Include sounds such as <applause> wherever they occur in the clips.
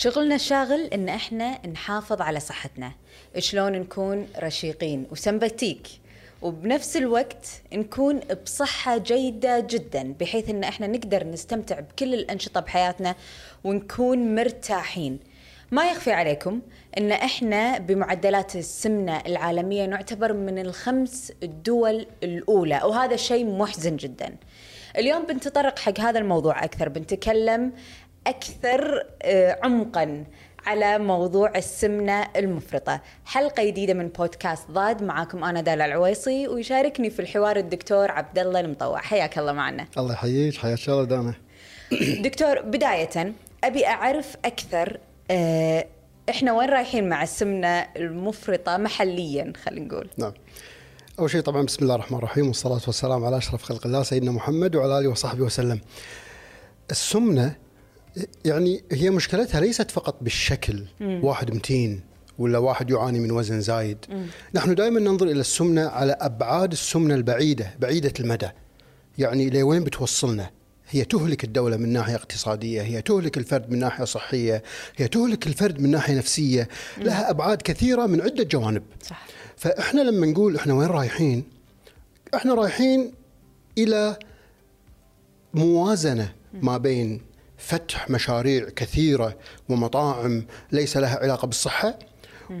شغلنا الشاغل إن إحنا نحافظ على صحتنا. شلون نكون رشيقين؟ وسمباتيك وبنفس الوقت نكون بصحة جيدة جدا بحيث إن إحنا نقدر نستمتع بكل الأنشطة بحياتنا ونكون مرتاحين. ما يخفي عليكم إن إحنا بمعدلات السمنة العالمية نعتبر من الخمس الدول الأولى وهذا شيء محزن جدا. اليوم بنتطرق حق هذا الموضوع أكثر بنتكلم أكثر آه، عمقا على موضوع السمنة المفرطة، حلقة جديدة من بودكاست ضاد معاكم أنا دالا العويصي ويشاركني في الحوار الدكتور عبد الله المطوع، حياك الله معنا. الله يحييك حياك الله دانا <coughs> دكتور بداية أبي أعرف أكثر آه، إحنا وين رايحين مع السمنة المفرطة محليا خلينا نقول. نعم أول شيء طبعا بسم الله الرحمن الرحيم والصلاة والسلام على أشرف خلق الله سيدنا محمد وعلى آله وصحبه وسلم. السمنة يعني هي مشكلتها ليست فقط بالشكل مم. واحد متين ولا واحد يعاني من وزن زايد. مم. نحن دائما ننظر إلى السمنة على أبعاد السمنة البعيدة بعيدة المدى. يعني إلى وين بتوصلنا؟ هي تهلك الدولة من ناحية اقتصادية هي تهلك الفرد من ناحية صحية هي تهلك الفرد من ناحية نفسية. لها أبعاد كثيرة من عدة جوانب. صح. فإحنا لما نقول إحنا وين رايحين؟ إحنا رايحين إلى موازنة ما بين فتح مشاريع كثيرة ومطاعم ليس لها علاقة بالصحة.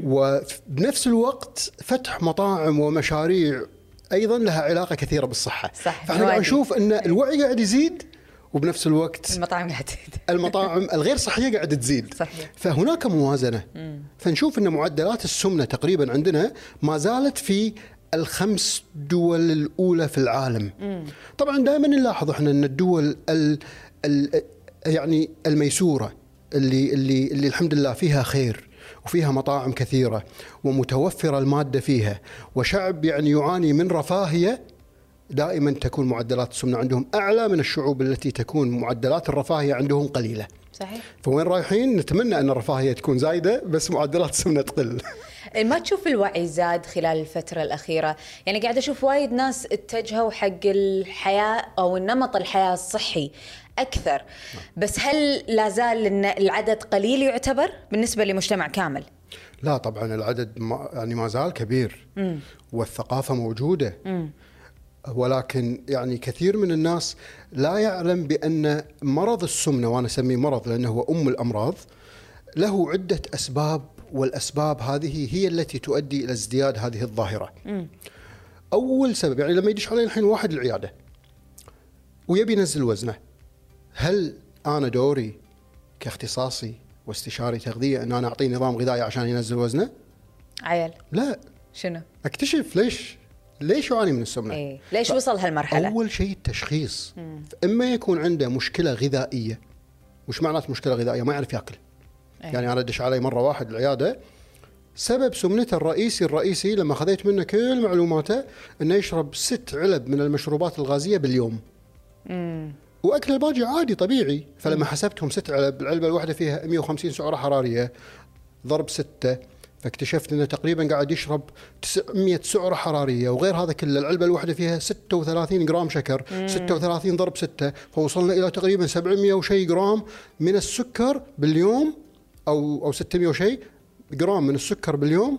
وبنفس الوقت فتح مطاعم ومشاريع أيضا لها علاقة كثيرة بالصحة. صح فإحنا قاعد نشوف إن الوعي قاعد يزيد وبنفس الوقت المطاعم قاعد تزيد. <laughs> المطاعم الغير صحية قاعدة تزيد. صحيح. فهناك موازنة. مم. فنشوف إن معدلات السمنة تقريبا عندنا ما زالت في الخمس دول الأولى في العالم. مم. طبعا دائما نلاحظ إحنا إن الدول ال ال يعني الميسورة اللي اللي اللي الحمد لله فيها خير وفيها مطاعم كثيرة ومتوفرة المادة فيها وشعب يعني يعاني من رفاهية دائما تكون معدلات السمنة عندهم أعلى من الشعوب التي تكون معدلات الرفاهية عندهم قليلة. صحيح. فوين رايحين؟ نتمنى أن الرفاهية تكون زايدة بس معدلات السمنة تقل. <laughs> ما تشوف الوعي زاد خلال الفترة الأخيرة يعني قاعد أشوف وايد ناس اتجهوا حق الحياة أو النمط الحياة الصحي أكثر بس هل لا زال العدد قليل يعتبر بالنسبة لمجتمع كامل؟ لا طبعا العدد ما يعني ما زال كبير مم. والثقافة موجودة مم. ولكن يعني كثير من الناس لا يعلم بأن مرض السمنة وأنا أسميه مرض لأنه هو أم الأمراض له عدة أسباب والأسباب هذه هي التي تؤدي إلى ازدياد هذه الظاهرة. م. أول سبب يعني لما يدش علي الحين واحد العيادة ويبي ينزل وزنه هل أنا دوري كاختصاصي واستشاري تغذية إن أنا أعطيه نظام غذائي عشان ينزل وزنه؟ عيل لا شنو؟ أكتشف ليش ليش يعاني من السمنة؟ إيه؟ ليش وصل هالمرحلة؟ أول شيء التشخيص إما يكون عنده مشكلة غذائية وش معنات مشكلة غذائية؟ ما يعرف يأكل أيه. يعني أنا دش علي مرة واحد العيادة سبب سمنته الرئيسي الرئيسي لما خذيت منه كل معلوماته إنه يشرب ست علب من المشروبات الغازية باليوم. امم وأكل الباقي عادي طبيعي. فلما حسبتهم ست علب العلبة الواحدة فيها 150 سعرة حرارية ضرب ستة فاكتشفت إنه تقريبا قاعد يشرب 900 سعرة حرارية وغير هذا كله العلبة الواحدة فيها 36 جرام شكر مم. 36 ضرب 6 فوصلنا إلى تقريبا 700 وشي جرام من السكر باليوم أو أو 600 وشيء جرام من السكر باليوم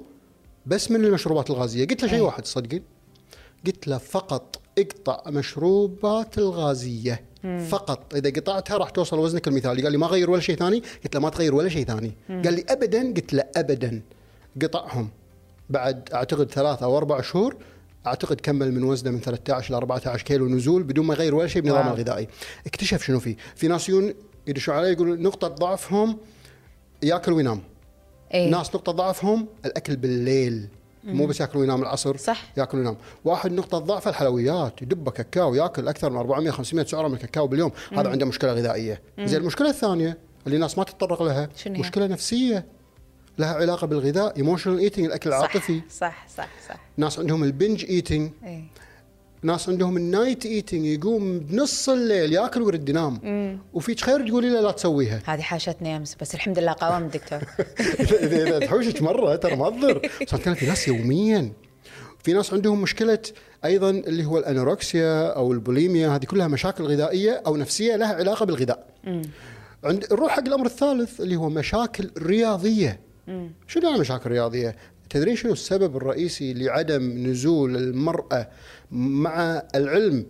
بس من المشروبات الغازية. قلت له شيء واحد تصدقين قلت له فقط اقطع مشروبات الغازية. مم. فقط. إذا قطعتها راح توصل وزنك المثالي. قال لي ما غير ولا شيء ثاني؟ قلت له ما تغير ولا شيء ثاني. مم. قال لي ابدا؟ قلت له ابدا. قطعهم. بعد أعتقد ثلاثة أو أربع شهور أعتقد كمل من وزنه من 13 ل 14 كيلو نزول بدون ما يغير ولا شيء بنظامه الغذائي. اكتشف شنو فيه؟ في ناس يجون يدشوا عليه يقولوا نقطة ضعفهم ياكل وينام أيه؟ ناس نقطة ضعفهم الأكل بالليل. مو بس ياكل وينام العصر صح. ياكل وينام. واحد نقطة ضعف الحلويات يدب كاكاو ياكل أكثر من 400 500 سعرة من الكاكاو باليوم. مم. هذا عنده مشكلة غذائية. زين المشكلة الثانية اللي الناس ما تتطرق لها شنو مشكلة نفسية. لها علاقة بالغذاء emotional eating الأكل العاطفي. صح صح صح. ناس عندهم ال binge eating أيه. ناس عندهم ال night eating يقوم بنص الليل ياكل ويرد ينام. وفيك خير تقولي له لا تسويها. هذه حاشتني أمس بس الحمد لله قاوم الدكتور <laughs> اذا تحوشك مرة ترى ما تضر. بس كان في ناس يوميا. في ناس عندهم مشكلة أيضا اللي هو ال anorexia أو البوليميا هذه كلها مشاكل غذائية أو نفسية لها علاقة بالغذاء. عند نروح حق الأمر الثالث اللي هو مشاكل رياضية. شنو يعني مشاكل رياضية؟ تدرين شنو السبب الرئيسي لعدم نزول المرأة مع العلم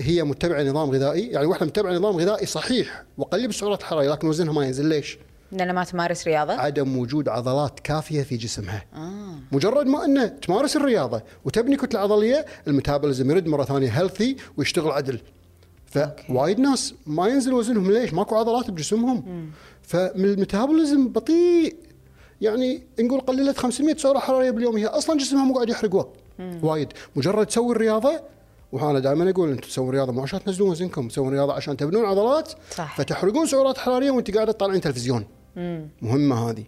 هي متبعة نظام غذائي يعني واحدة متبعة نظام غذائي صحيح وقليل بالسعرات الحراريه لكن وزنها ما ينزل. ليش؟ لأن ما تمارس رياضة؟ عدم وجود عضلات كافية في جسمها. آه. مجرد ما إنه تمارس الرياضة وتبني كتلة عضلية ال metabolism يرد مرة ثانية healthy ويشتغل عدل. فوايد ناس ما ينزل وزنهم. ليش؟ ماكو عضلات بجسمهم. فالميتابوليزم بطيء. يعني نقول قللت 500 سعره حرارية باليوم هي أصلا جسمها مو قاعد يحرق وقت. وايد. مجرد تسوي الرياضة وأنا دائما أقول أنتم تسوون رياضة مو عشان تنزلون وزنكم تسوون رياضة عشان تبنون عضلات صح. فتحرقون سعرات حرارية وأنت قاعدة تطالعين تلفزيون. مهمة هذه.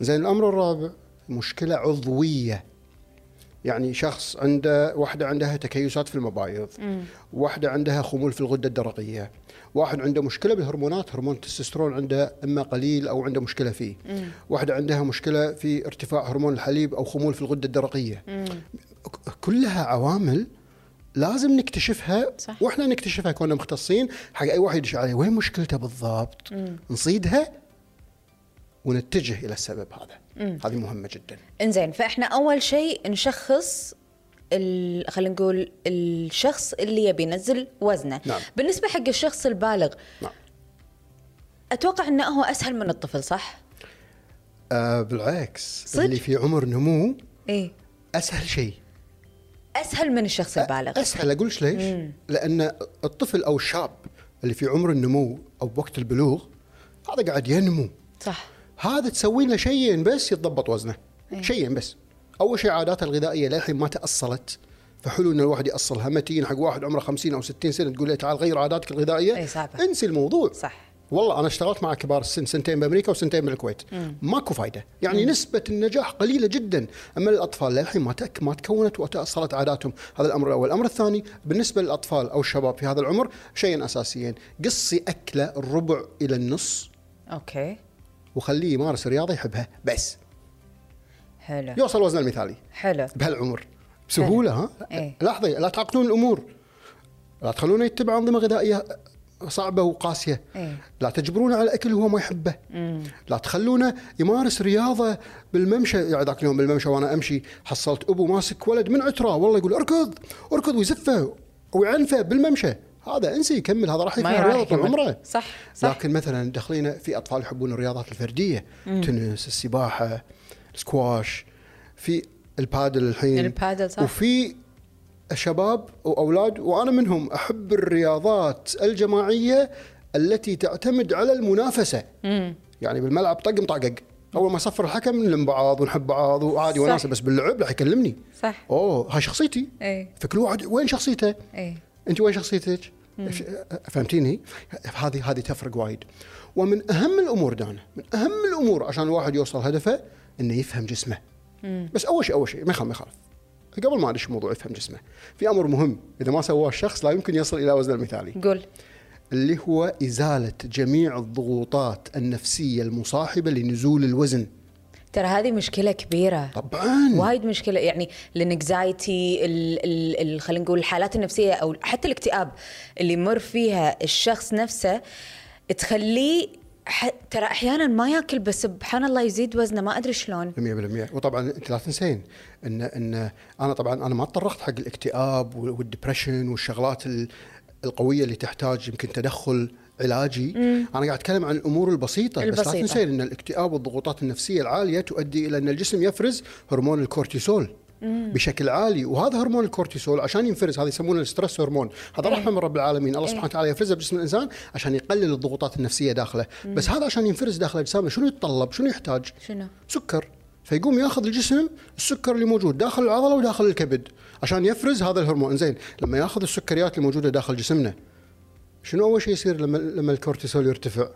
زين الأمر الرابع مشكلة عضوية. يعني شخص عنده واحدة عندها تكيسات في المبايض واحدة عندها خمول في الغدة الدرقية واحد عنده مشكلة بالهرمونات هرمون التستوستيرون عنده إما قليل أو عنده مشكلة فيه. واحدة عندها مشكلة في ارتفاع هرمون الحليب أو خمول في الغدة الدرقية. ك- كلها عوامل لازم نكتشفها صح. وإحنا نكتشفها كنا مختصين حق أي واحد يدش عليه وين مشكلته بالضبط؟ نصيدها ونتجه إلى السبب هذا. هذه مهمة جدا. إنزين فإحنا أول شيء نشخص ال- خلينا نقول الشخص اللي يبي ينزل وزنه. نعم. بالنسبة حق الشخص البالغ نعم. أتوقع إنه هو أسهل من الطفل صح؟ آه بالعكس. صدق؟ اللي في عمر نمو إيه. أسهل شيء. أسهل من الشخص البالغ. أسهل. أقول لك ليش؟ لأن الطفل أو الشاب اللي في عمر النمو أو بوقت البلوغ هذا قاعد ينمو. صح. هذا تسوي له شيئين بس يتضبط وزنه. إيه. شيئين بس. أول شيء عاداته الغذائية للحين ما تأصلت. فحلو إن الواحد ياصلها متين حق واحد عمره 50 أو 60 سنة تقول له تعال غير عاداتك الغذائية. إيه، صعبة. انسي الموضوع. صح. والله أنا اشتغلت مع كبار السن سنتين بأمريكا وسنتين بالكويت. ماكو فايدة. يعني نسبة النجاح قليلة جدا. أما الاطفال للحين ما تك ما تكونت وتاصلت عاداتهم هذا الأمر الأول. الأمر الثاني بالنسبة للأطفال أو الشباب في هذا العمر شيئين أساسيين. قصي أكلة الربع إلى النص. أوكي. وخليه يمارس رياضة يحبها. بس. حلو. يوصل وزنه المثالي. حلو. بهالعمر. بسهولة ها؟ إيه. لاحظي لا تعقدون الأمور. لا تخلونه يتبع أنظمة غذائية. صعبة وقاسية. إيه. لا تجبرونه على أكل هو ما يحبه. لا تخلونه يمارس رياضة بالممشى. يعني ذاك اليوم بالممشى وأنا أمشي حصلت أبو ماسك ولد من عترة. والله يقول أركض أركض ويزفه ويعنفه بالممشى. هذا انسي يكمل هذا راح راح رياضة طول يكمل. عمره. صح صح. لكن مثلا دخلينا في أطفال يحبون الرياضات الفردية. تنس السباحة السكواش في البادل الحين. البادل صح. وفي شباب واولاد وأنا منهم أحب الرياضات الجماعية التي تعتمد على المنافسة يعني بالملعب طق مطقق أول ما صفر الحكم نلم بعض ونحب بعض وعادي. وناسه بس باللعب راح يكلمني صح أوه هاي شخصيتي إيه فكل واحد وين شخصيته إيه أنت وين شخصيتك؟ فهمتيني؟ هذه هذه تفرق وايد. ومن أهم الأمور دانا، من أهم الأمور عشان الواحد يوصل هدفه إنه يفهم جسمه. بس أول شيء أول شيء ما يخالف ما يخالف. قبل ما ادش موضوع يفهم جسمه، في أمر مهم إذا ما سواه الشخص لا يمكن يصل إلى وزنه المثالي، قول اللي هو إزالة جميع الضغوطات النفسية المصاحبة لنزول الوزن. ترى هذه مشكلة كبيرة. طبعا. وايد مشكلة يعني الانكزايتي ال- ال- خلينا نقول الحالات النفسية أو حتى الاكتئاب اللي يمر فيها الشخص نفسه تخليه ح- ترى أحيانا ما يأكل بس سبحان الله يزيد وزنه ما أدري شلون. 100% وطبعا أنت لا تنسين إن إن أنا طبعا أنا ما تطرقت حق الاكتئاب وال depression والشغلات ال- القوية اللي تحتاج يمكن تدخل علاجي. أنا قاعد أتكلم عن الأمور البسيطة, بس البسيطة. لا تنسين إن الاكتئاب والضغوطات النفسية العالية تؤدي إلى إن الجسم يفرز هرمون الكورتيسول. بشكل عالي. وهذا هرمون الكورتيسول عشان ينفرز هذا يسمونه ال stress hormone. هذا رحمه من رب العالمين. الله سبحانه وتعالى يفرزه بجسم الإنسان عشان يقلل الضغوطات النفسية داخله. بس هذا عشان ينفرز داخل اجسامه شنو يتطلب؟ شنو يحتاج؟ شنو؟ سكر. فيقوم ياخذ الجسم السكر اللي موجود داخل العضلة وداخل الكبد عشان يفرز هذا الهرمون. زين لما ياخذ السكريات اللي موجودة داخل جسمنا شنو أول شيء يصير لما لما الكورتيسول يرتفع؟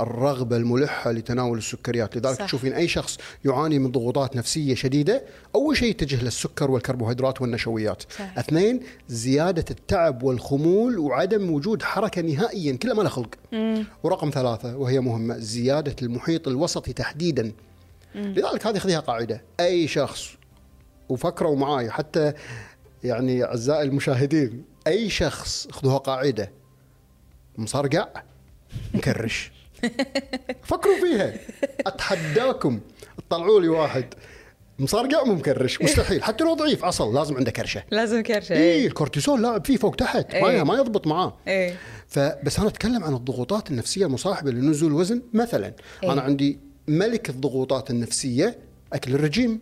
الرغبة الملحة لتناول السكريات. لذلك صح. تشوفين أي شخص يعاني من ضغوطات نفسية شديدة أول شيء يتجه للسكر والكربوهيدرات والنشويات. صح. اثنين زيادة التعب والخمول وعدم وجود حركة نهائيا كله ما له خلق. ورقم ثلاثة وهي مهمة زيادة المحيط الوسطي تحديدا. لذلك هذه خذيها قاعدة. أي شخص وفكروا معاي حتى يعني أعزائي المشاهدين أي شخص خذوها قاعدة. مصرقع مكرش. <laughs> فكروا فيها. أتحداكم. تطلعوا لي واحد. مصرقع مو مكرش مستحيل. حتى لو ضعيف. أصل لازم عنده كرشة. لازم كرشة. اي الكورتيزول لاعب فيه فوق تحت. ما إيه. ما يضبط معاه. إيه. فبس أنا أتكلم عن الضغوطات النفسية المصاحبة لنزول الوزن مثلا. إيه. أنا عندي ملك الضغوطات النفسية أكل الرجيم.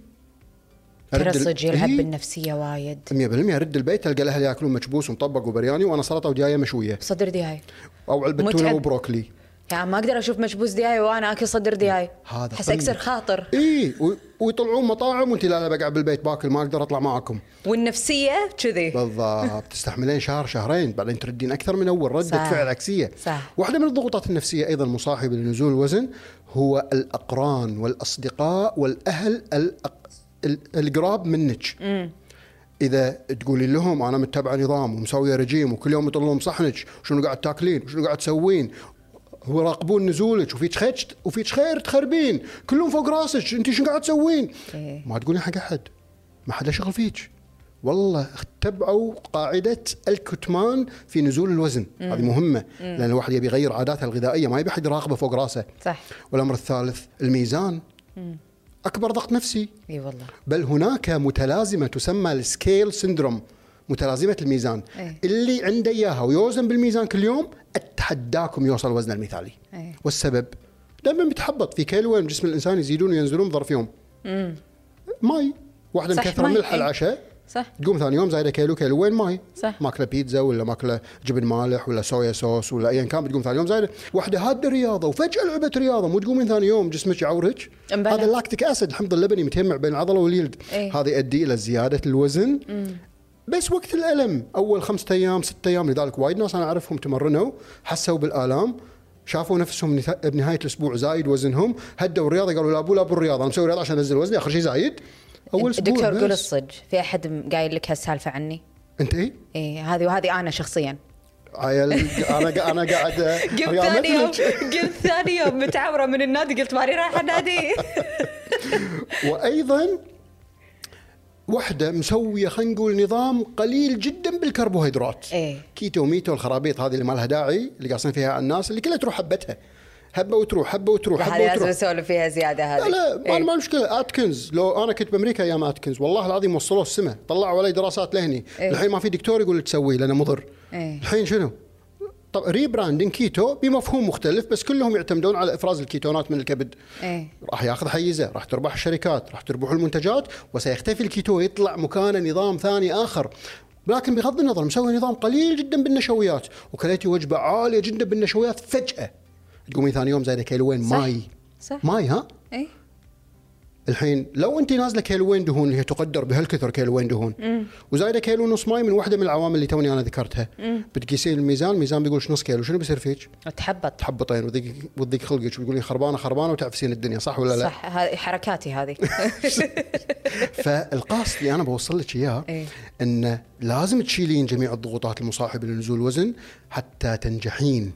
ترى صدق يلعب إيه. بالنفسية وايد. 100% أرد البيت ألقى الأهل يأكلون مكبوس ومطبق وبرياني وأنا سلطة ودياية مشوية. صدر دياي أو علبه تونه. وبروكلي. يعني ما أقدر أشوف مشبوس دياي وأنا أكل صدر دياي. هذا قمة. أكسر خاطر. إي ويطلعون مطاعم وانت لا لا بقعد بالبيت باكل ما أقدر أطلع معاكم. والنفسية كذي. بالضبط. تستحملين شهر شهرين بعدين تردين أكثر من أول ردة صح. فعل عكسيه صح. واحدة من الضغوطات النفسية أيضا مصاحبة لنزول الوزن هو الأقران والأصدقاء والأهل الأق... ال- القراب منك. إذا تقولي لهم أنا متبعه نظام ومسويه رجيم وكل يوم يطلون صحنك شنو قاعد تاكلين؟ وشنو قاعد تسوين؟ هو يراقبون نزولك وفيك خير وفيك خير تخربين. كلهم فوق راسك انت شنو قاعد تسوين؟ إيه. ما تقولين حق أحد. ما حدا شغل فيك. والله اتبعوا قاعدة الكتمان في نزول الوزن. هذه مهمة لأن الواحد يبي يغير عاداته الغذائية. ما يبي حد يراقبه فوق راسه. صح. والأمر الثالث الميزان. أكبر ضغط نفسي. إي والله. بل هناك متلازمة تسمى ال scale syndrome متلازمة الميزان. إيه. اللي عنده إياها ويوزن بالميزان كل يوم أتحداكم يوصل وزنه المثالي. إيه. والسبب دائما بيتحبط في كيلوين بجسم الإنسان يزيدون وينزلون بظرف يوم. ماي. واحدة مكثرة ملح إيه. العشاء صح. تقوم ثاني يوم زايدة كيلو كيلوين ماي. صح. ماكلة بيتزا ولا ماكلة جبن مالح ولا soya sauce ولا ايا كان بتقوم ثاني يوم زايدة. واحدة هادة رياضة وفجأة لعبت رياضة مو تقومين ثاني يوم جسمك يعورك. هذا ال lactic acid. الحمض اللبني متجمع بين العضلة والجلد إيه. هذا يؤدي إلى زيادة الوزن. بس وقت الألم أول خمسة أيام ستة أيام لذلك وايد ناس أنا أعرفهم تمرنوا حسوا بالآلام شافوا نفسهم بنهاية الأسبوع زايد وزنهم هدوا الرياضة قالوا لا أبو لا أبو الرياضة أنا مسوي رياضة عشان أنزل وزني آخر شيء زايد أول أسبوع دكتور قول. الصدق في أحد قايل لك هالسالفة عني أنت إيه؟ إيه هذه وهذه أنا شخصيا عيل أنا أنا قاعد <laughs> قلت رياض ثاني يوم. <laughs> قلت ثاني يوم متعورة من النادي قلت ماني رايحة النادي <laughs> وأيضا وحدة مسوية خلينا نقول نظام قليل جدا بالكربوهيدرات إيه. كيتو ميتو الخرابيط هذه اللي ما لها داعي اللي قاصين فيها على الناس اللي كلها تروح حبتها هبه وتروح حبة وتروح لازم وتروح اسولف فيها زيادة هذه لا لا ما إيه. ما مشكلة آتكنز لو أنا كنت بأمريكا أيام آتكنز والله العظيم وصلوه السماء طلعوا علي دراسات لهني إيه. الحين ما في دكتور يقول لك تسويه لأنه مضر إيه. الحين شنو؟ طب ريبراندنج كيتو بمفهوم مختلف بس كلهم يعتمدون على إفراز الكيتونات من الكبد إيه. راح ياخذ حيزة راح تربح الشركات راح تربح المنتجات وسيختفي الكيتو يطلع مكانه نظام ثاني آخر لكن بغض النظر مسوي نظام قليل جدا بالنشويات وكليتي وجبة عالية جدا بالنشويات فجأة تقومين ثاني يوم زايدة كيلوين. ماي صح. ماي ها إيه الحين لو انت نازلة كيلوين دهون اللي هي تقدر بهالكثر كيلوين دهون وزايدة كيلو ونص ماي من واحدة من العوامل اللي توني أنا ذكرتها بتقيسين الميزان الميزان بيقول نص كيلو شنو بيصير فيك؟ تحبط تحبطين وتضيق وتضيق خلقك وتقولين خربانة خربانة وتعفسين الدنيا صح ولا لا؟ صح هذه حركاتي هذه <laughs> فالقاصد اللي أنا بوصل لك إياه إيه. إن لازم تشيلين جميع الضغوطات المصاحبة لنزول الوزن حتى تنجحين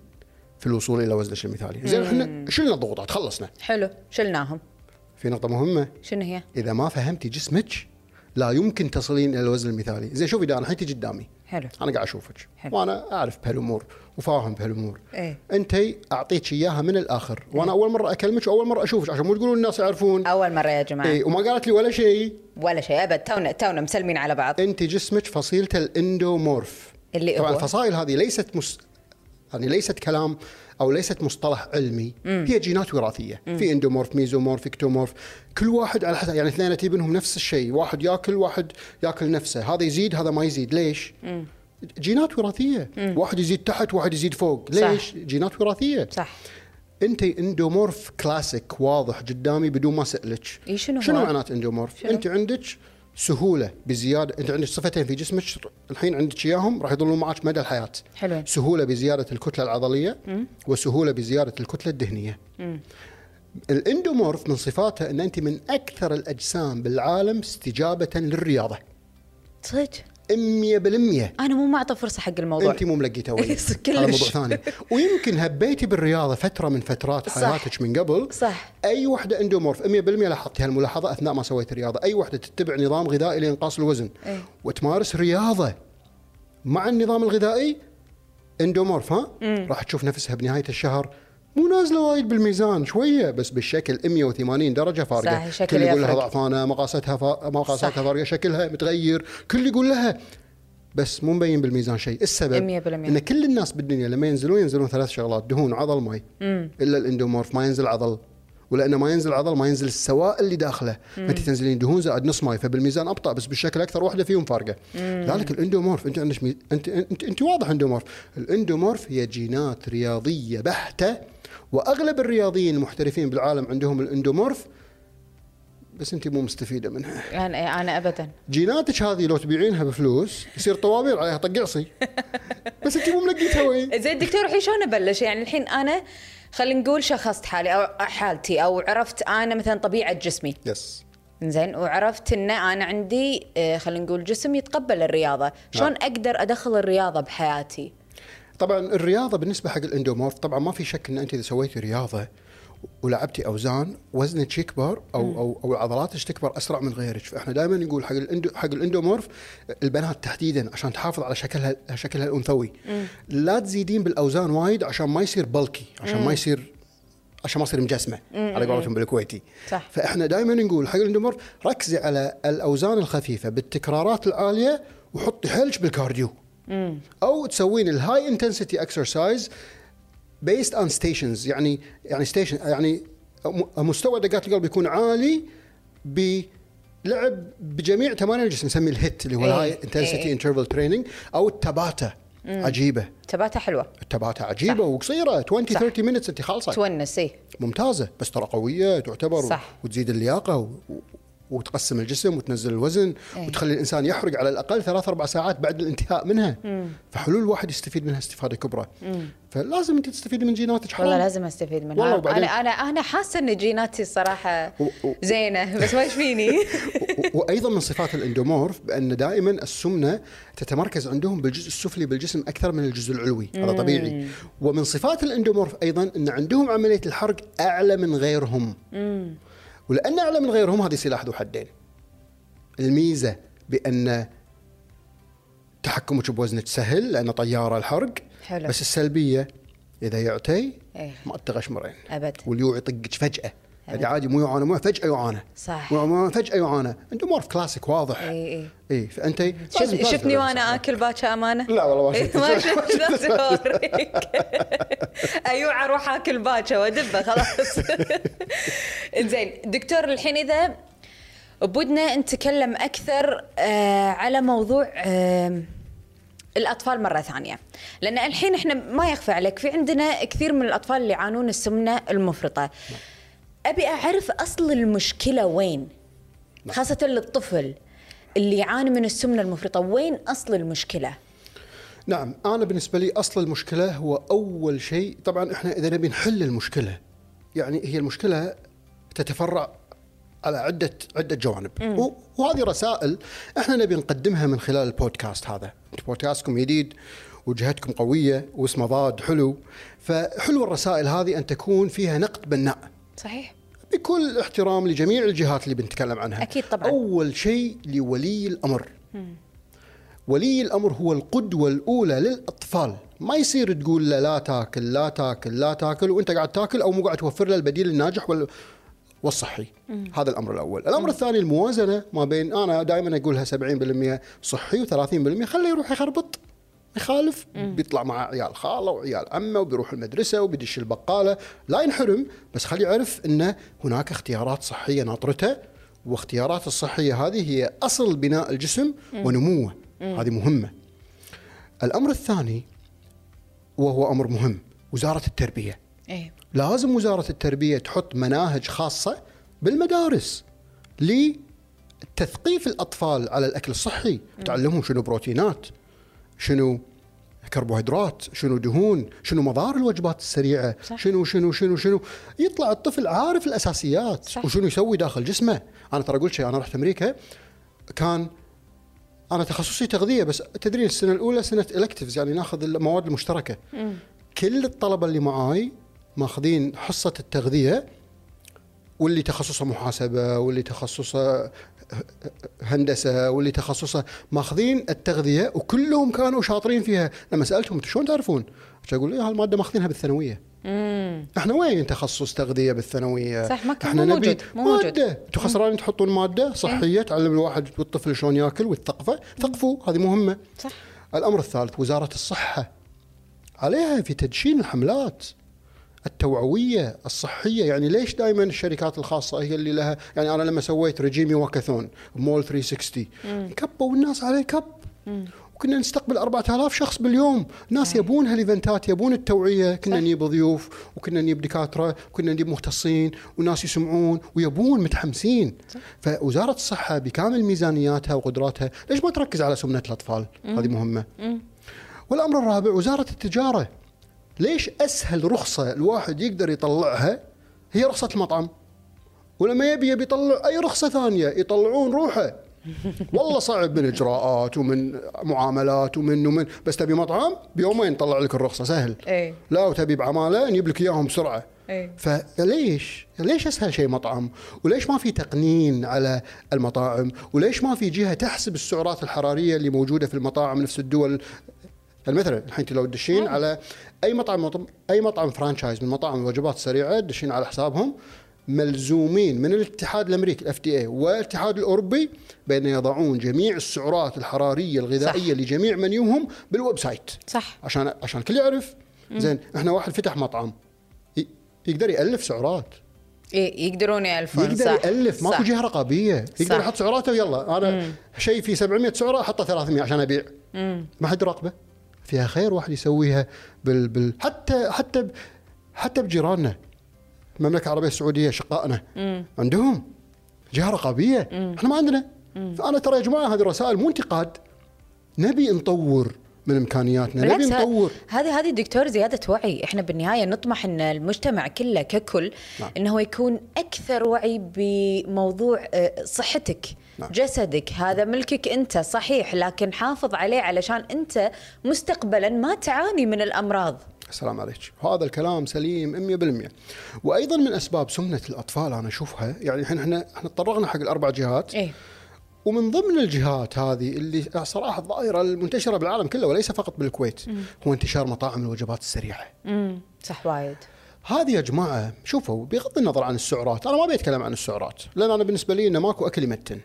في الوصول إلى وزنك المثالي. زين إحنا شلنا الضغوطات خلصنا. حلو شلناهم في نقطة مهمة. شنو هي؟ إذا ما فهمتي جسمك لا يمكن تصلين إلى الوزن المثالي. زين شوفي ده أنا حيتي قدامي. حلو. أنا قاعد أشوفك. حلو. وأنا أعرف بهالأمور وفاهم بهالأمور. إيه. انت اعطيك إياها من الآخر. وأنا أول مرة أكلمك وأول مرة أشوفك عشان مو تقولون الناس يعرفون. أول مرة يا جماعة. اي وما قالت لي ولا شيء. ولا شيء أبد. تونا تونا مسلمين على بعض. انت جسمك فصيلته ال endomorph. اللي طبعا؟ الفصائل هذه ليست مس... يعني ليست كلام أو ليست مصطلح علمي هي جينات وراثية. في endomorph mesomorph ectomorph كل واحد على حسب يعني اثنين بينهم نفس الشيء واحد ياكل واحد ياكل نفسه. هذا يزيد هذا ما يزيد. ليش؟ جينات وراثية. واحد يزيد تحت واحد يزيد فوق. صح. ليش؟ جينات وراثية. صح. أنت endomorph classic واضح قدامي بدون ما أسألك. إي شنو شنو؟ معنات إندومورف؟ شنو؟ أنت عندك سهولة بزيادة. أنت عندك صفتين في جسمك الحين عندك إياهم راح يظلون معك مدى الحياة. حلوين. سهولة بزيادة الكتلة العضلية وسهولة بزيادة الكتلة الدهنية. ال endomorph من صفاته أن أنت من أكثر الأجسام بالعالم استجابة للرياضة. صدق؟ 100% أنا مو معطى فرصة حق الموضوع. أنت مو ملقيته كلش. هذا موضوع ثاني. ويمكن هبيتي بالرياضة فترة من فترات صح. حياتك من قبل. صح. أي وحدة endomorph 100% لاحظتي هالملاحظه أثناء ما سويت رياضة. أي وحدة تتبع نظام غذائي لإنقاص الوزن. إيه. وتمارس رياضة مع النظام الغذائي endomorph ها؟ راح تشوف نفسها بنهاية الشهر مو نازلة وايد بالميزان شوية بس بالشكل 180 درجة فارقة. صح، شكل كل يقول لها. ضعفانه مقاساتها فا... مقاساتها. فارقة شكلها متغير كل يقول لها. بس مو مبين بالميزان شيء. السبب 100% إن كل الناس بالدنيا لما ينزلون ينزلون ثلاث شغلات دهون عضل ماي. إلا ال endomorph ما ينزل عضل. ولأنه ما ينزل عضل ما ينزل السوائل اللي داخله. فانت تنزلين دهون زائد نص ماي فبالميزان أبطأ بس بالشكل أكثر واحدة فيهم فارقة. لذلك ال endomorph أنت عندك مي... أنت أنت أنت واضح endomorph. ال endomorph هي جينات رياضية بحتة وأغلب الرياضيين المحترفين بالعالم عندهم ال endomorph بس انت مو مستفيدة منها. أنا أنا ابدا. جيناتك هذه لو تبيعينها بفلوس يصير طوابير عليها طقعصي بس انت مو ملقيتها وين؟ <laughs> زين دكتور الحين شلون أبلش؟ يعني الحين أنا خلينا نقول شخصت حالي أو حالتي أو عرفت أنا مثلا طبيعة جسمي. yes زين وعرفت إن أنا عندي آه، خلينا نقول جسم يتقبل الرياضة. شلون أقدر أدخل الرياضة بحياتي؟ طبعا الرياضة بالنسبة حق ال endomorph طبعا ما في شك إن أنت إذا سويتي رياضة ولعبتي أوزان وزنك يكبر أو أو أو عضلاتك تكبر أسرع من غيرك. فإحنا دائما نقول حق ال endo حق ال endomorph البنات تحديدا عشان تحافظ على شكلها شكلها الأنثوي. لا تزيدين بالأوزان وايد عشان ما يصير bulky عشان ما يصير عشان ما يصير مجسمة على قولتهم بالكويتي. صح. فإحنا دائما نقول حق ال endomorph ركزي على الأوزان الخفيفة بالتكرارات العالية وحطي حيلك بال cardio. أو تسوين ال high intensity exercise based on stations يعني يعني station يعني مستوى دقات القلب يكون عالي بلعب بجميع تمارين الجسم نسميه ال HIIT اللي هو ال high intensity. interval training أو ال Tabata عجيبة. تبعتها حلوة. ال Tabata عجيبة وقصيرة 20 صح. 30 minutes انت خالصه تونس اي ممتازة. بس ترى قوية تعتبر صح. وتزيد اللياقة وتقسم الجسم وتنزل الوزن إيه. وتخلي الإنسان يحرق على الأقل ثلاث أربع ساعات بعد الانتهاء منها. فحلول الواحد يستفيد منها استفادة كبرى. فلازم أنت تستفيدي من جيناتك والله. لازم أستفيد منها. والله وبعدين- أنا أنا أنا حاسة إن جيناتي الصراحة و- و- زينة بس ما إيش فيني <laughs> و- وأيضا من صفات الإندومورف بأن دائما السمنة تتمركز عندهم بالجزء السفلي بالجسم أكثر من الجزء العلوي. هذا طبيعي. ومن صفات الإندومورف أيضا أن عندهم عملية الحرق أعلى من غيرهم. ولأن أعلى من غيرهم هذه سلاح ذو حدين الميزة بأن تحكمك بوزنك سهل لأنه طيارة الحرق حلو. بس السلبية إذا يعتي إيه. ما تغشمرين أبد واليوع يطقك فجأة هذه عادي مو يعانى مو فجاه يعانى. صح. مو- فجاه يعانى. اندومورف كلاسيك واضح. إي إي. إي فأنت شف شفتني تعرف وأنا. آكل باكر أمانة؟ لا والله ما شفت. ما شفت. <laughs> <laughs> أيوه أروح آكل باكر وأدبه خلاص. <laughs> زين دكتور الحين إذا بودنا نتكلم أكثر آه على موضوع آه الأطفال مرة ثانية. لأن الحين إحنا ما يخفى عليك في عندنا كثير من الأطفال اللي يعانون السمنة المفرطة. أبي أعرف أصل المشكلة وين خاصة للطفل اللي يعاني من السمنة المفرطة وين أصل المشكلة؟ نعم أنا بالنسبة لي أصل المشكلة هو أول شيء طبعا إحنا إذا نبي نحل المشكلة يعني هي المشكلة تتفرع على عدة عدة جوانب. وهذه رسائل إحنا نبي نقدمها من خلال البودكاست هذا. بودكاستكم جديد وجهتكم قوية واسمه ضاد حلو. فحلو الرسائل هذه أن تكون فيها نقد بناء صحيح. بكل احترام لجميع الجهات اللي بنتكلم عنها. أكيد طبعاً. أول شيء لولي الأمر. ولي الأمر هو القدوة الأولى للأطفال. ما يصير تقول له لا تاكل لا تاكل لا تاكل وأنت قاعد تاكل أو مو قاعد توفر له البديل الناجح وال والصحي. هذا الأمر الأول. الأمر الثاني الموازنة ما بين أنا دائما أقولها 70% صحي و30% خليه يروح يخربط. يخالف بيطلع مع عيال خالة وعيال عمة وبيروح المدرسة وبيدش البقالة. لا ينحرم بس خليه يعرف إن هناك اختيارات صحية ناطرته واختيارات الصحية هذه هي أصل بناء الجسم ونموه. هذه مهمة. الأمر الثاني وهو أمر مهم وزارة التربية. إيه. لازم وزارة التربية تحط مناهج خاصة بالمدارس لتثقيف الأطفال على الأكل الصحي. تعلمهم شنو بروتينات شنو كربوهيدرات شنو دهون شنو مضار الوجبات السريعة صح. شنو شنو شنو شنو يطلع الطفل عارف الأساسيات صح. وشنو يسوي داخل جسمه أنا ترى قلت شيء أنا رحت أمريكا كان أنا تخصصي تغذية بس تدرين السنة الأولى سنة الكتفز يعني ناخذ المواد المشتركة كل الطلبة اللي معاي ماخذين حصة التغذية واللي تخصصه محاسبة واللي تخصصه هندسة واللي تخصصه ماخذين التغذية وكلهم كانوا شاطرين فيها. لما سألتهم "أنتوا شلون تعرفون؟ أقول إيه هالماده ماخذينها بالثانوية. إحنا وين تخصص تغذية بالثانوية؟ صح، ما كان إحنا مو نبي موجود، مو موجود. مادة. أنتم خسرانين تحطون مادة صحية تعلم الواحد والطفل شلون ياكل والثقفة. ثقفوا هذه مهمة. صح. الأمر الثالث وزارة الصحة. عليها في تدشين الحملات. التوعوية الصحية يعني ليش دائما الشركات الخاصة هي اللي لها؟ يعني أنا لما سويت رجيمي walkathon مول 360 كبوا الناس عليه كب. وكنا نستقبل 4000 شخص باليوم. ناس يبون هال eventات يبون التوعية. كنا صح. نجيب ضيوف وكنا نجيب دكاترة وكنا نجيب مختصين وناس يسمعون ويبون متحمسين. فوزارة الصحة بكامل ميزانياتها وقدراتها ليش ما تركز على سمنة الأطفال؟ هذه مهمة. والأمر الرابع وزارة التجارة. ليش أسهل رخصة الواحد يقدر يطلعها هي رخصة المطعم؟ ولما يبي يبي يطلع أي رخصة ثانية يطلعون روحه. <laughs> والله صعب من إجراءات ومن معاملات ومن ومن. بس تبي مطعم؟ بيومين طلع لك الرخصة سهل. إيه. لا وتبي بعماله نجيب لك إياهم بسرعة. إيه. فليش؟ ليش أسهل شيء مطعم؟ وليش ما في تقنين على المطاعم؟ وليش ما في جهة تحسب السعرات الحرارية اللي موجودة في المطاعم نفس الدول؟ مثلا الحين لو تدشين على أي مطعم أي مطعم franchise من مطاعم الوجبات السريعه تدشين على حسابهم ملزومين من الاتحاد الأمريكي ال FDA والاتحاد الأوروبي بأن يضعون جميع السعرات الحرارية الغذائية صح. لجميع menu هم بال website. صح. عشان عشان الكل يعرف. زين إحنا واحد فتح مطعم. ي- يقدر يألف سعرات. يقدرون يألفون يقدر صح. يألف. ماكو. جهة رقابية. يقدر. يحط سعراته ويلا. أنا شيء فيه 700 سعرة أحطه 300 عشان أبيع. ما حد راقبه فيها خير واحد يسويها بال, بال حتى حتى. حتى بجيراننا. المملكة العربية السعودية شقائنا. عندهم جهة رقابية. إحنا ما عندنا. فأنا ترى يا جماعة هذه الرسائل مو انتقاد. نبي نطور من إمكانياتنا نبي نطور. هذه هذه دكتور زيادة وعي. إحنا بالنهاية نطمح إن المجتمع كله ككل نعم. إنه يكون أكثر وعي بموضوع آه، صحتك. نعم. جسدك هذا ملكك أنت صحيح لكن حافظ عليه علشان أنت مستقبلا ما تعاني من الأمراض. السلام عليك. هذا الكلام سليم 100% وأيضا من أسباب سمنة الأطفال أنا أشوفها يعني الحين إحنا إحنا تطرقنا حق الأربع جهات. إيه. ومن ضمن الجهات هذه اللي صراحة الظاهرة المنتشرة بالعالم كله وليس فقط بالكويت هو انتشار مطاعم الوجبات السريعة. امم صح وايد. هذه يا جماعة شوفوا بغض النظر عن السعرات أنا ما بيتكلم عن السعرات لأن أنا بالنسبة لي إنه ماكو أكل يمتن.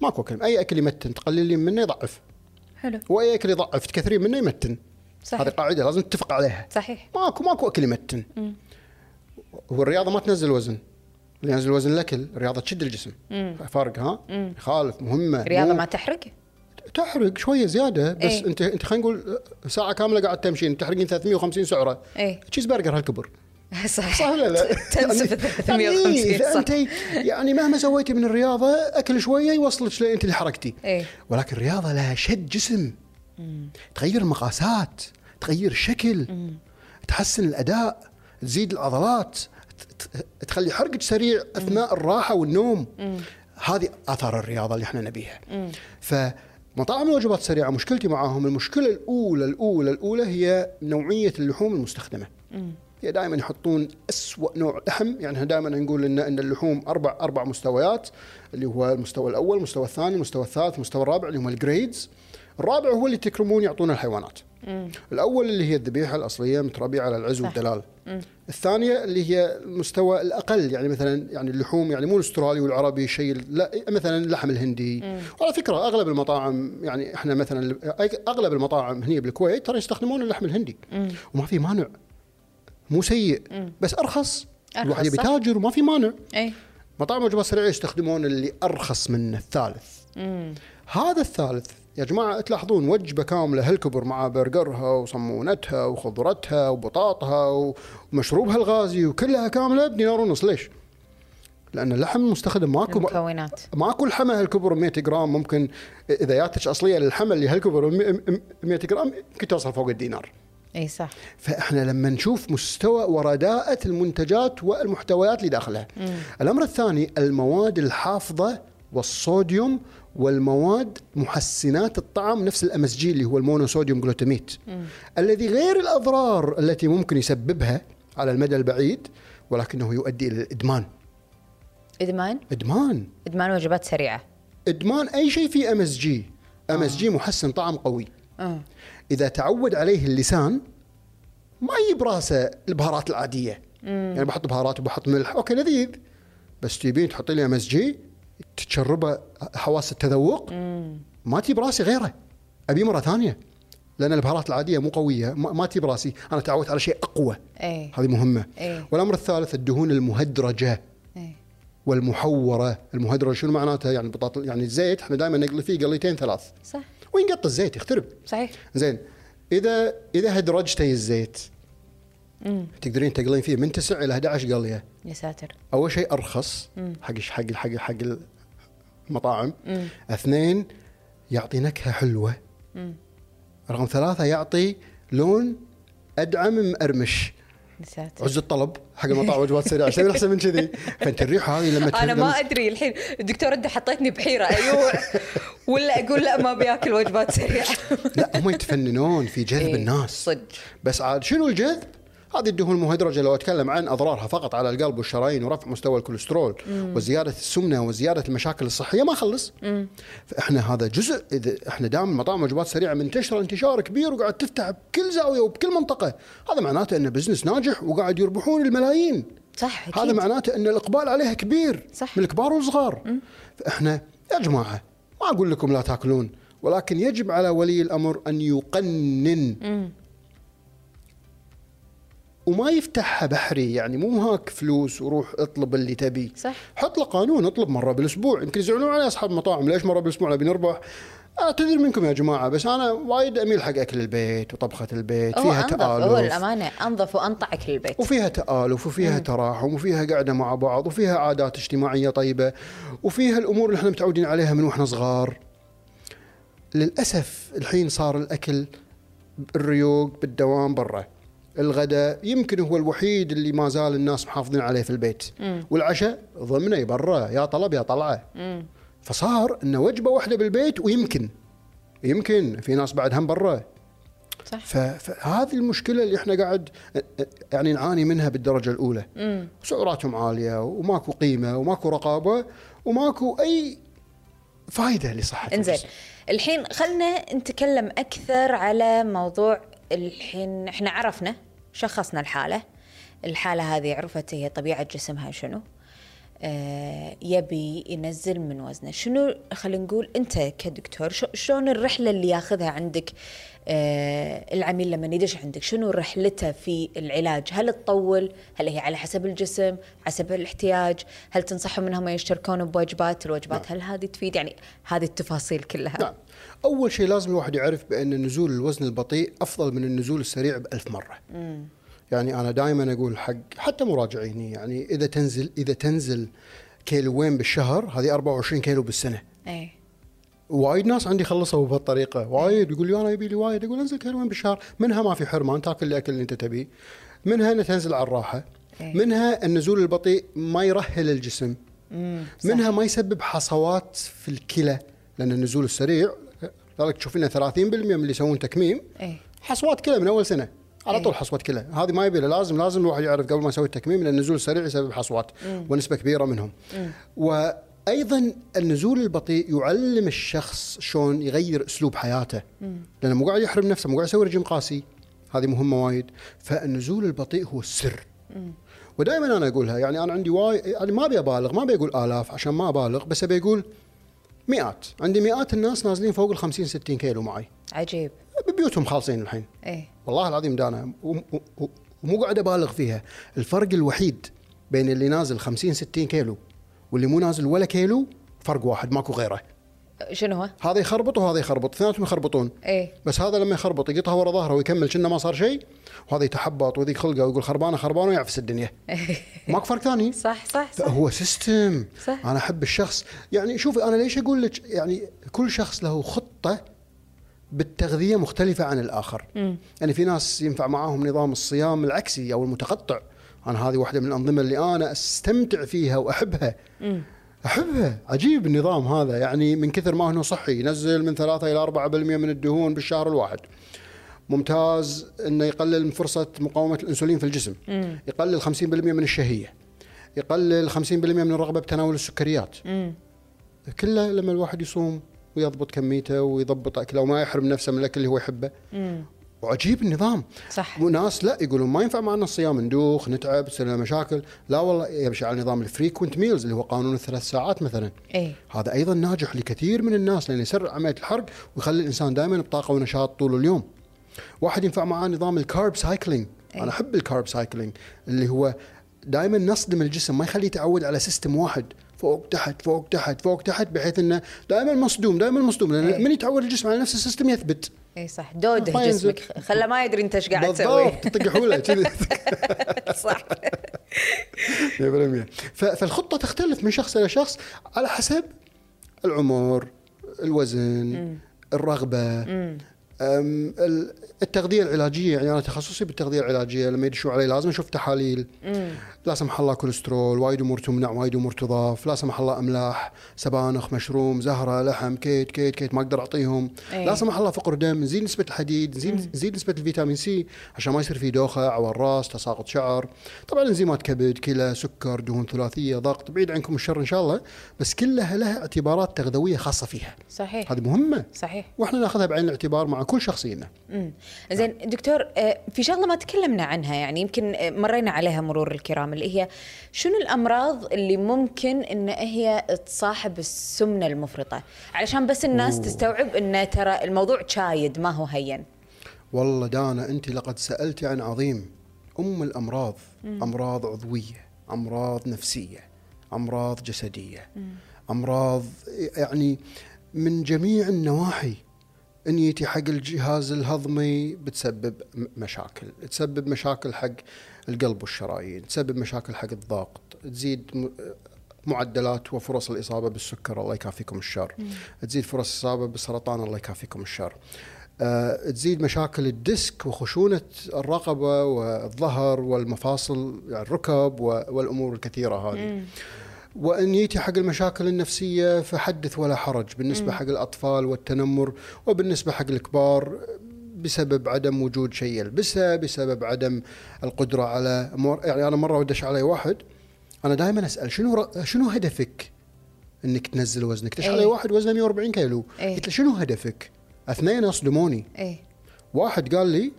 ماكو أكل أي أكل يمتن تقللين منه يضعف. حلو. وأي أكل يضعف تكثرين منه يمتن. صحيح. هذه قاعدة لازم نتفق عليها. صحيح. ماكو ماكو أكل يمتن. هو الرياضة ما تنزل وزن. اللي ينزل وزن الأكل الرياضة تشد الجسم. فرق ها؟ يخالف مهمة رياضه مو- ما تحرق؟ تحرق شوية زيادة بس إيه. أنت أنت خلينا نقول ساعة كاملة قاعد تمشين تحرقين 350 سعرة. إيه. تشيز برجر هالكبر. <laughs> صح صح ولا لا؟ <laughs> تنسف يعني- 350 يعني صح. فانت يعني مهما سويتي من الرياضة أكل شوية يوصلك أنت اللي حركتي إيه. ولكن الرياضة لها شد جسم. تغير المقاسات تغير الشكل تحسن الأداء تزيد العضلات تخلي حرقك سريع أثناء الراحة والنوم. هذه أثار الرياضة اللي إحنا نبيها. فمطاعم الوجبات السريعة مشكلتي معاهم المشكلة الأولى الأولى الأولى هي نوعية اللحوم المستخدمة. هي دائما يحطون أسوأ نوع لحم. يعني إحنا دائما نقول ان إن اللحوم أربع أربع مستويات اللي هو المستوى الأول المستوى الثاني المستوى الثالث المستوى الرابع اللي هم الجريدز الرابع هو اللي تكرمون يعطونا الحيوانات. الأول اللي هي الذبيحة الأصلية متربية على العز والدلال. الثانية اللي هي المستوى الأقل يعني مثلا يعني اللحوم يعني مو الأسترالي والعربي شيء لا مثلا اللحم الهندي. وعلى فكرة أغلب المطاعم يعني إحنا مثلا أغلب المطاعم هنا بالكويت ترى يستخدمون اللحم الهندي. وما في مانع. مو سيء بس أرخص. أرخص، الواحد يبي. تاجر وما في مانع. إي. مطاعم الوجبات السريعه يستخدمون اللي أرخص منه الثالث. هذا الثالث يا جماعة تلاحظون وجبة كاملة هالكبر مع برجرها وصمونتها وخضرتها وبطاطها ومشروبها الغازي وكلها كاملة بدينار ونص. ليش؟ لأن اللحم المستخدم ماكو المكونات ماكو الحمى هالكبر 100 جرام؟ ممكن إذا جاتك أصلية اللحمة اللي هالكبر 100 جرام يمكن توصل فوق الدينار. إي صح. فإحنا لما نشوف مستوى ورداءة المنتجات والمحتويات اللي داخلها. الأمر الثاني المواد الحافظة والصوديوم والمواد محسنات الطعم نفس ال MSG اللي هو ال monosodium glutamate. الذي غير الأضرار التي ممكن يسببها على المدى البعيد ولكنه يؤدي إلى الإدمان. إدمان؟ إدمان. إدمان وجبات سريعة. إدمان أي شيء فيه ام اس جي ام اس جي محسن طعم قوي. آه. إذا تعود عليه اللسان ما يجيب راسه البهارات العادية. يعني بحط بهارات وبحط ملح okay لذيذ. بس تبين MSG تشربه حواس التذوق ما تجيب راسي غيره. أبي مرة ثانية لأن البهارات العادية مو قوية ما تجيب راسي. أنا تعودت على شيء أقوى. إيه. هذه مهمة. إيه. والأمر الثالث الدهون المهدرجة. إيه. والمحورة. المهدرجة شنو معناتها؟ يعني بطاط يعني الزيت إحنا دائما نقلي فيه قليتين ثلاث. صح. وينقط الزيت؟ يخترب. صحيح. زين إذا إذا هدرجتي الزيت امم تقدرين تقلين فيه من 9 إلى 11 قلية. يا ساتر. أول شيء أرخص مم. حق حق حق حق المطاعم امم اثنين يعطي نكهة حلوة. امم رقم ثلاثة يعطي لون أدعم مقرمش عز الطلب حق المطاعم وجبات سريعة. شيء أحسن من كذي. <laughs> فأنت الريحة هذه لما أنا ما أدري الحين. الدكتور انت حطيتني بحيرة. أيوه. <laughs> ولا أقول لا ما بياكل وجبات سريعة. لا هم يتفننون في جذب إيه، الناس. صدق. بس عاد شنو الجذب؟ هذه الدهون المهدرجه لو أتكلم عن أضرارها فقط على القلب والشرايين ورفع مستوى الكوليسترول وزيادة السمنة وزيادة المشاكل الصحية ما خلص. فإحنا هذا جزء إذا إحنا دائما مطاعم وجبات سريعة منتشرة انتشار كبير وقاعد تفتح بكل زاوية وبكل منطقة. هذا معناته انه بزنس ناجح وقاعد يربحون الملايين. صح أكيد. هذا معناته إن الإقبال عليها كبير صح. من الكبار والصغار. فإحنا يا جماعة ما أقول لكم لا تأكلون ولكن يجب على ولي الأمر أن يقنن. مم. وما يفتحها بحري يعني مو هاك فلوس وروح اطلب اللي تبي. صح. حط له قانون اطلب مرة بالأسبوع. يمكن يزعلون علي أصحاب المطاعم ليش مرة بالأسبوع؟ نبي نربح. اعتذر منكم يا جماعة بس أنا وايد أميل حق أكل البيت وطبخة البيت هو فيها أنظف. هو تآلف. الامانه أنظف وانطع اكل البيت. وفيها تآلف وفيها تراحم وفيها قعده مع بعض وفيها عادات اجتماعية طيبة وفيها الأمور اللي إحنا متعودين عليها من وإحنا صغار. للأسف الحين صار الأكل الريوق بالدوام برا. الغداء يمكن هو الوحيد اللي ما زال الناس محافظين عليه في البيت. مم. والعشاء ضمنه برا يا طلب يا طلعة. مم. فصار انه وجبة واحدة بالبيت ويمكن يمكن في ناس بعد هم برا. صح. فهذه المشكلة اللي إحنا قاعد يعني نعاني منها بالدرجة الأولى. مم. سعراتهم عالية وماكو قيمة وماكو رقابة وماكو أي فائده لصحة إنزين. الحين خلنا نتكلم أكثر على موضوع الحين إحنا عرفنا شخصنا الحالة. الحالة هذه عرفت هي طبيعة جسمها شنو. يبي ينزل من وزنه. شنو خلينا نقول أنت كدكتور شلون الرحلة اللي ياخذها عندك آه العميل لما يدش عندك شنو رحلته في العلاج؟ هل تطول؟ هل هي على حسب الجسم حسب الاحتياج؟ هل تنصحهم انهم يشتركون بوجبات الوجبات هل هذه تفيد؟ يعني هذه التفاصيل كلها. نعم. أول شيء لازم الواحد يعرف بأن نزول الوزن البطيء أفضل من النزول السريع بألف مرة. مم. يعني أنا دائما أقول حق حتى مراجعيني يعني إذا تنزل إذا تنزل كيلوين بالشهر هذه 24 كيلو بالسنة. إيه. وايد ناس عندي خلصوا بهالطريقة. وايد يقول لي أنا يبي لي وايد أقول انزل كيلوين بالشهر. منها ما في حرمان تأكل الاكل اللي أنت تبيه. منها انها تنزل على الراحة. إيه. منها النزول البطيء ما يرهل الجسم. مم. منها ما يسبب حصوات في الكلى لأن النزول السريع لذلك تشوفين 30% من اللي يسوون تكميم إيه. حصوات كلى من أول سنة. على إيه. طول حصوه كلى هذه ما يبي لازم لازم الواحد يعرف قبل ما يسوي التكميم إن النزول السريع يسبب حصوات ونسبة كبيرة منهم. وأيضا النزول البطيء يعلم الشخص شلون يغير أسلوب حياته. لأنه مو قاعد يحرم نفسه مو قاعد يسوي رجيم قاسي. هذه مهمة وايد. فالنزول البطيء هو السر ودائما أنا أقولها يعني أنا عندي واي يعني ما أبي أبالغ ما أبي أقول آلاف عشان ما أبالغ بس أبي أقول مئات. عندي مئات الناس نازلين فوق ال 50 60 كيلو معي. عجيب. ببيوتهم خالصين الحين. إيه. والله العظيم دانا ومو قاعد أبالغ فيها. الفرق الوحيد بين اللي نازل 50 60 كيلو واللي مو نازل ولا كيلو فرق واحد ماكو غيره. شنو هو؟ هذا يخربط وهذا يخربط اثنيناتهم يخربطون. إيه. بس هذا لما يخربط يقطها ورا ظهره ويكمل كأنه ما صار شيء وهذا يتحبط وذيك خلقه ويقول خربانة خربانة ويعفس الدنيا. <laughs> ماكو فرق ثاني؟ صح صح صح. هو سيستم صح. أنا أحب الشخص. يعني شوفي أنا ليش أقول لك يعني كل شخص له خطة بالتغذية مختلفة عن الآخر. مم. يعني في ناس ينفع معاهم نظام الصيام العكسي أو المتقطع. أنا هذه واحدة من الأنظمة اللي أنا أستمتع فيها وأحبها. مم. أحبها. عجيب النظام هذا. يعني من كثر ما انه صحي ينزل من 3 إلى 4% من الدهون بالشهر الواحد. ممتاز إنه يقلل من فرصة مقاومة الإنسولين في الجسم. مم. يقلل 50% من الشهية. يقلل 50% من الرغبة بتناول السكريات. مم. كله لما الواحد يصوم ويضبط كميته ويضبط أكله وما يحرم نفسه من الأكل اللي هو يحبه. مم. وعجيب النظام. صح. وناس لا يقولون ما ينفع معنا الصيام ندوخ نتعب تصير لنا مشاكل. لا والله يمشي على نظام ال frequent meals اللي هو قانون الثلاث ساعات مثلا. اي هذا أيضا ناجح لكثير من الناس لأنه يسرع عملية الحرق ويخلي الإنسان دائما بطاقة ونشاط طول اليوم. واحد ينفع معاه نظام ال carb cycling، أنا أحب ال carb cycling اللي هو دائما نصدم الجسم ما يخليه يتعود على system واحد. فوق تحت فوق تحت فوق تحت بحيث إنه دائما مصدوم دائما مصدوم لأن إيه. من يتعود الجسم على نفس ال system يثبت. اي صح. دوخه. جسمك. خله ما يدري إنت إيش قاعد تسوي. بالضبط تطق حوله كذي. <laughs> صح. <laughs> 100% ف- فالخطة تختلف من شخص إلى شخص على حسب العمر الوزن الرغبة. التغذية العلاجية يعني أنا تخصصي بالتغذية العلاجية لما يدشوا علي لازم أشوف تحاليل. لا سمح الله كوليسترول وايد أمور تمنع وايد أمور تضاف لا سمح الله أملاح سبانخ مشروم زهرة لحم cut cut cut ما أقدر أعطيهم. أي. لا سمح الله فقر دم نزيد نسبة الحديد نزيد نزيد نسبة الفيتامين C عشان ما يصير في دوخة عور راس تساقط شعر. طبعا إنزيمات كبد كلى سكر دهون ثلاثية ضغط بعيد عنكم الشر إن شاء الله بس كلها لها اعتبارات تغذوية خاصة فيها. صحيح. هذه مهمة. صحيح. وإحنا ناخذها بعين الاعتبار مع كل شخص فينا امم زين دكتور آه، في شغلة ما تكلمنا عنها يعني يمكن آه، مرينا عليها مرور الكرام. اللي هي شنو الأمراض اللي ممكن إن هي تصاحب السمنة المفرطة؟ علشان بس الناس أوه. تستوعب إن ترى الموضوع شايد ما هو هين. والله دانا أنت لقد سألت عن عظيم أم الأمراض. أمراض عضوية أمراض نفسية أمراض جسدية. أمراض يعني من جميع النواحي. ان يتي حق الجهاز الهضمي بتسبب مشاكل. تسبب مشاكل حق القلب والشرايين تسبب مشاكل حق الضغط تزيد معدلات وفرص الإصابة بالسكر الله يكافيكم الشر. تزيد فرص الإصابة بالسرطان الله يكافيكم الشر. آه، تزيد مشاكل ال disc وخشونة الرقبة والظهر والمفاصل يعني الركب والأمور الكثيرة هذه. وأن يأتي حق المشاكل النفسية فحدث ولا حرج بالنسبة حق الأطفال والتنمر وبالنسبة حق الكبار بسبب عدم وجود شيء يلبسه بسبب عدم القدرة على مور يعني أنا مرة ودش علي واحد أنا دائما أسأل شنو ر- شنو هدفك إنك تنزل وزنك؟ دش إيه. علي واحد وزنه 140 كيلو. إيه. قلت له شنو هدفك؟ اثنين أصدموني. إيه. واحد قال لي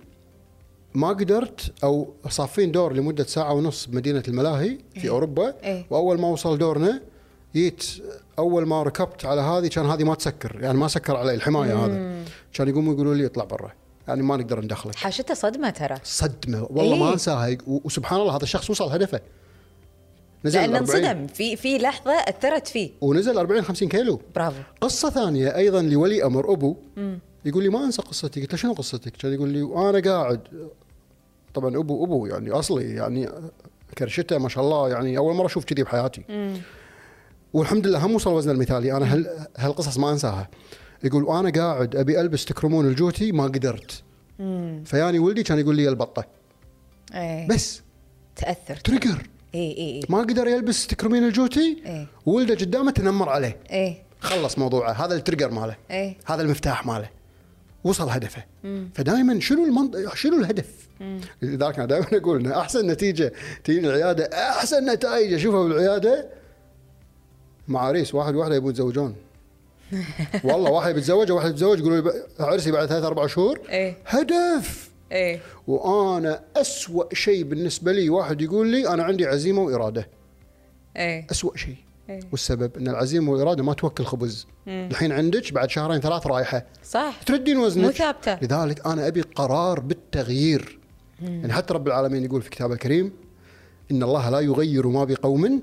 ما قدرت أو صافين دور لمدة ساعة ونص بمدينه الملاهي في أوروبا. إيه. وأول ما وصل دورنا جيت أول ما ركبت على هذه كان هذه ما تسكر يعني ما سكر علي الحماية هذا. كان يقوموا يقولوا لي اطلع برا يعني ما نقدر ندخلك. حاشتة صدمة ترى. صدمة والله إيه. ما انساها وسبحان الله هذا الشخص وصل هدفه. نزل 40 انصدم. في في لحظة أثرت فيه. ونزل 40 50 كيلو. برافو. قصة ثانية أيضا لولي أمر أبو. يقول لي ما أنسى قصتي. قلت له شنو قصتك؟ كان يقول لي وأنا قاعد طبعا أبو أبو يعني أصلي يعني كرشته ما شاء الله يعني أول مرة أشوف كذي بحياتي. والحمد لله هم وصل وزنه المثالي أنا هال هالقصص ما أنساها. يقول وأنا قاعد أبي ألبس تكرمون الجوتي ما قدرت. فياني ولدي كان يقول لي البطة. إيه. بس. تأثر. trigger. اي اي ما قدر يلبس تكرمين الجوتي إيه. ولده قدامه تنمر عليه. إيه. خلص موضوعه. هذا ال trigger ماله. إيه. هذا المفتاح ماله. وصل هدفه. فدائما شنو المنطق شنو الهدف؟ لذلك أنا دائما أقول ان أحسن نتيجة تجي العيادة أحسن نتائج أشوفها بالعياده مع عريس واحد واحدة يبون يتزوجون. <laughs> والله واحد بيتزوج وواحد يتزوج يقولوا لي عرسي بعد ثلاث أربع شهور. إيه. هدف. إيه. وأنا أسوأ شيء بالنسبة لي واحد يقول لي أنا عندي عزيمة وإرادة. إيه. أسوأ شيء. إيه. والسبب إن العزيمه والإرادة ما توكل خبز. الحين عندك بعد شهرين ثلاث رايحة. صح. تردين وزنك. مو ثابتة. لذلك أنا أبي قرار بالتغيير. يعني حتى رب العالمين يقول في كتابه الكريم إن الله لا يغير ما بقوم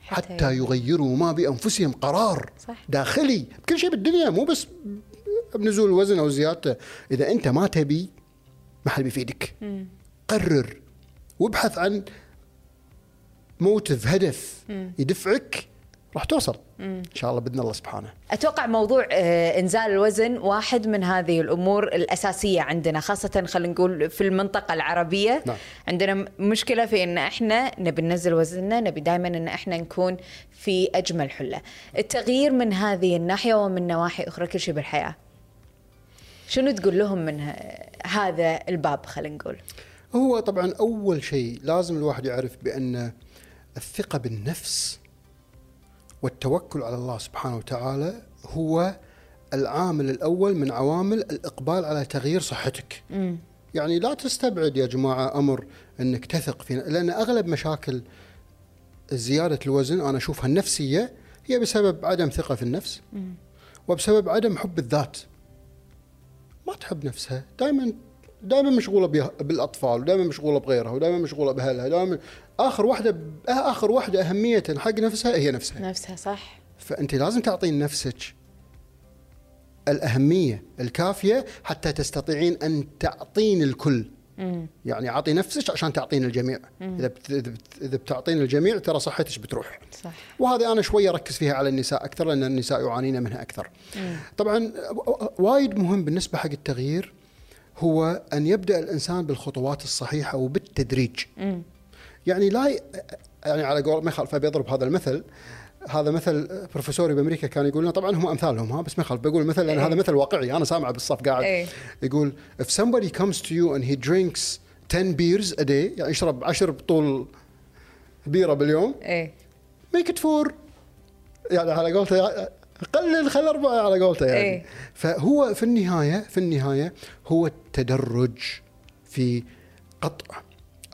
حتى حتى يغيروا ما بأنفسهم. قرار صح. داخلي. بكل شيء بالدنيا مو بس بنزول الوزن أو زيادته. إذا أنت ما تبي ما حد بيفيدك. قرر وابحث عن موتف هدف يدفعك راح توصل. إن شاء الله بإذن الله سبحانه. أتوقع موضوع آه، إنزال الوزن واحد من هذه الأمور الأساسية عندنا خاصة خلينا نقول في المنطقة العربية. نعم. عندنا مشكلة في إن إحنا نبي ننزل وزننا نبي دائما إن إحنا نكون في أجمل حلة. التغيير من هذه الناحية ومن نواحي أخرى كل شيء بالحياة. شنو تقول لهم من هذا الباب خلينا نقول؟ هو طبعا أول شيء لازم الواحد يعرف بأن الثقة بالنفس والتوكل على الله سبحانه وتعالى هو العامل الأول من عوامل الإقبال على تغيير صحتك. يعني لا تستبعد يا جماعة أمر إنك تثق فينا لأن أغلب مشاكل زيادة الوزن أنا أشوفها النفسية هي بسبب عدم ثقة في النفس وبسبب عدم حب الذات. ما تحب نفسها. دائما دائما مشغولة بيه- بالأطفال ودائما مشغولة بغيرها ودائما مشغولة بأهلها دائما آخر واحدة آخر واحدة أهمية حق نفسها هي نفسها. نفسها صح. فأنت لازم تعطين نفسك الأهمية الكافية حتى تستطيعين أن تعطين الكل. مم. يعني اعطي نفسك عشان تعطين الجميع. إذا إذا بتعطين الجميع ترى صحتك بتروح. صح. وهذه أنا شوية أركز فيها على النساء أكثر لأن النساء يعانين منها أكثر. طبعا وايد مهم بالنسبة حق التغيير هو أن يبدأ الإنسان بالخطوات الصحيحة وبالتدريج. يعني لا ي... يعني على قول ما يخالف أبي اضرب هذا المثل هذا مثل بروفيسوري بأمريكا كان يقول لنا طبعا هم أمثالهم ها بس ما يخالف بقول مثل لأن إيه. هذا مثل واقعي أنا سامعه بالصف قاعد إيه. يقول if somebody comes to you and he drinks 10 beers a day يعني يشرب 10 بطول بيرة باليوم إيه make it four يعني على قولته قلل خل أربعة على قولته يعني إيه. فهو في النهاية في النهاية هو التدرج في قطع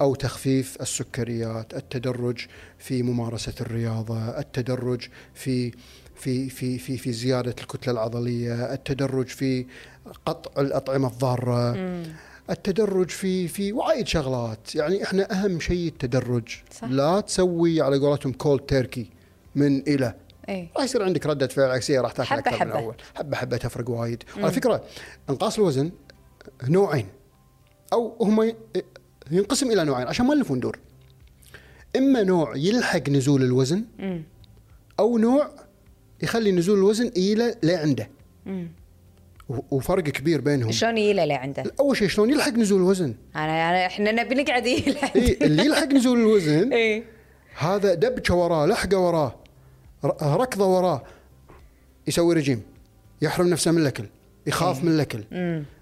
أو تخفيف السكريات، التدرج في ممارسة الرياضة، التدرج في في في في في زيادة الكتلة العضلية، التدرج في قطع الأطعمة الضارة التدرج في في وايد شغلات يعني إحنا أهم شيء التدرج صح. لا تسوي على قولتهم كولد تيركي من إلى إيه. راح يصير عندك ردة فعل عكسيه راح تاكل حبة أكثر من. أول. حبة حبة تفرق وايد. على فكرة انقاص الوزن نوعين أو هم ينقسم إلى نوعين عشان ما نلف وندور. إما نوع يلحق نزول الوزن مم. أو نوع يخلي نزول الوزن إلى لعنده مم. وفرق كبير بينهم. شلون يجي له عنده؟ أول شيء شلون يلحق نزول الوزن؟ أنا أنا إحنا نبي نقعد يجي اي اللي يلحق نزول الوزن <laughs> إيه. هذا دبكة وراه لحقة وراه. ركضه وراه. يسوي رجيم. يحرم نفسه من الأكل. يخاف من الأكل.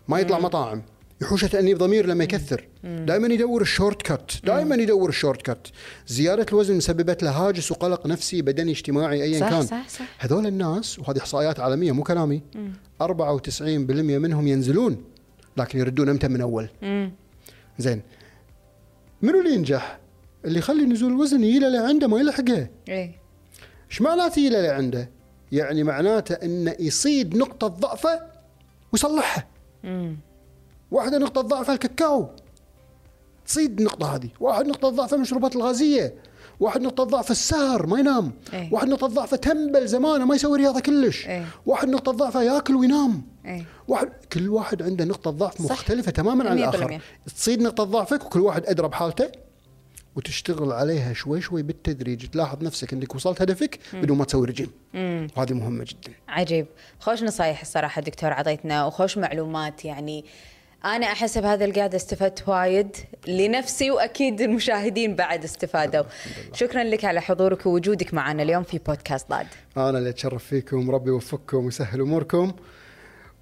ما يطلع مطاعم. يحوشه تأنيب ضمير لما يكثر. دائما يدور ال shortcut. دائما يدور ال shortcut. زيادة الوزن مسببت له هاجس وقلق نفسي بدني اجتماعي ايا صح كان. صح صح. هذول الناس وهذه إحصائيات عالمية مو كلامي 94% منهم ينزلون لكن يردون أمتن من أول. مم. زين. منو اللي ينجح؟ اللي يخلي نزول الوزن يجي له لعنده ما يلحقه إيه. إيش معناته يجي له لعنده؟ يعني معناته إنه يصيد نقطة ضعفه ويصلحها مم. واحدة نقطة ضعفه الكاكاو تصيد النقطة هذه واحد نقطة ضعفه المشروبات الغازية واحد نقطة ضعف السهر ما ينام إيه. واحد نقطة ضعفه تنبل زمانه ما يسوي رياضة كلش إيه. واحد نقطة ضعفه ياكل وينام إيه واحد كل واحد عنده نقطة ضعف صح. مختلفة تماما عن الآخر. تصيد نقطة ضعفك وكل واحد أدرى بحالته وتشتغل عليها شوي شوي بالتدريج تلاحظ نفسك انك وصلت هدفك بدون ما تسوي رجيم. وهذه مهمة جدا. عجيب. خوش نصايح الصراحة دكتور عطيتنا وخوش معلومات يعني. أنا أحس بهذا القعدة استفدت وايد لنفسي وأكيد المشاهدين بعد استفادوا. شكرا لك على حضورك ووجودك معنا اليوم في بودكاست ضاد أنا اللي أتشرف فيكم ربي يوفقكم ويسهل أموركم.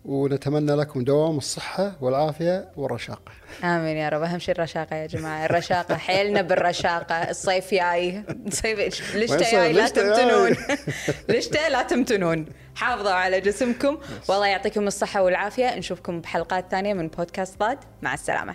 ونتمنى لكم دوام الصحة والعافية والرشاقة. آمين يا رب. أهم شيء الرشاقة يا جماعة. الرشاقة حيلنا بالرشاقة. الصيف جاي. الصيف ليش جاي؟ لا؟ تمتنون. <laughs> ليش لا تمتنون. حافظوا على جسمكم. والله يعطيكم الصحة والعافية. نشوفكم بحلقات ثانية من بودكاست ضاد. مع السلامة.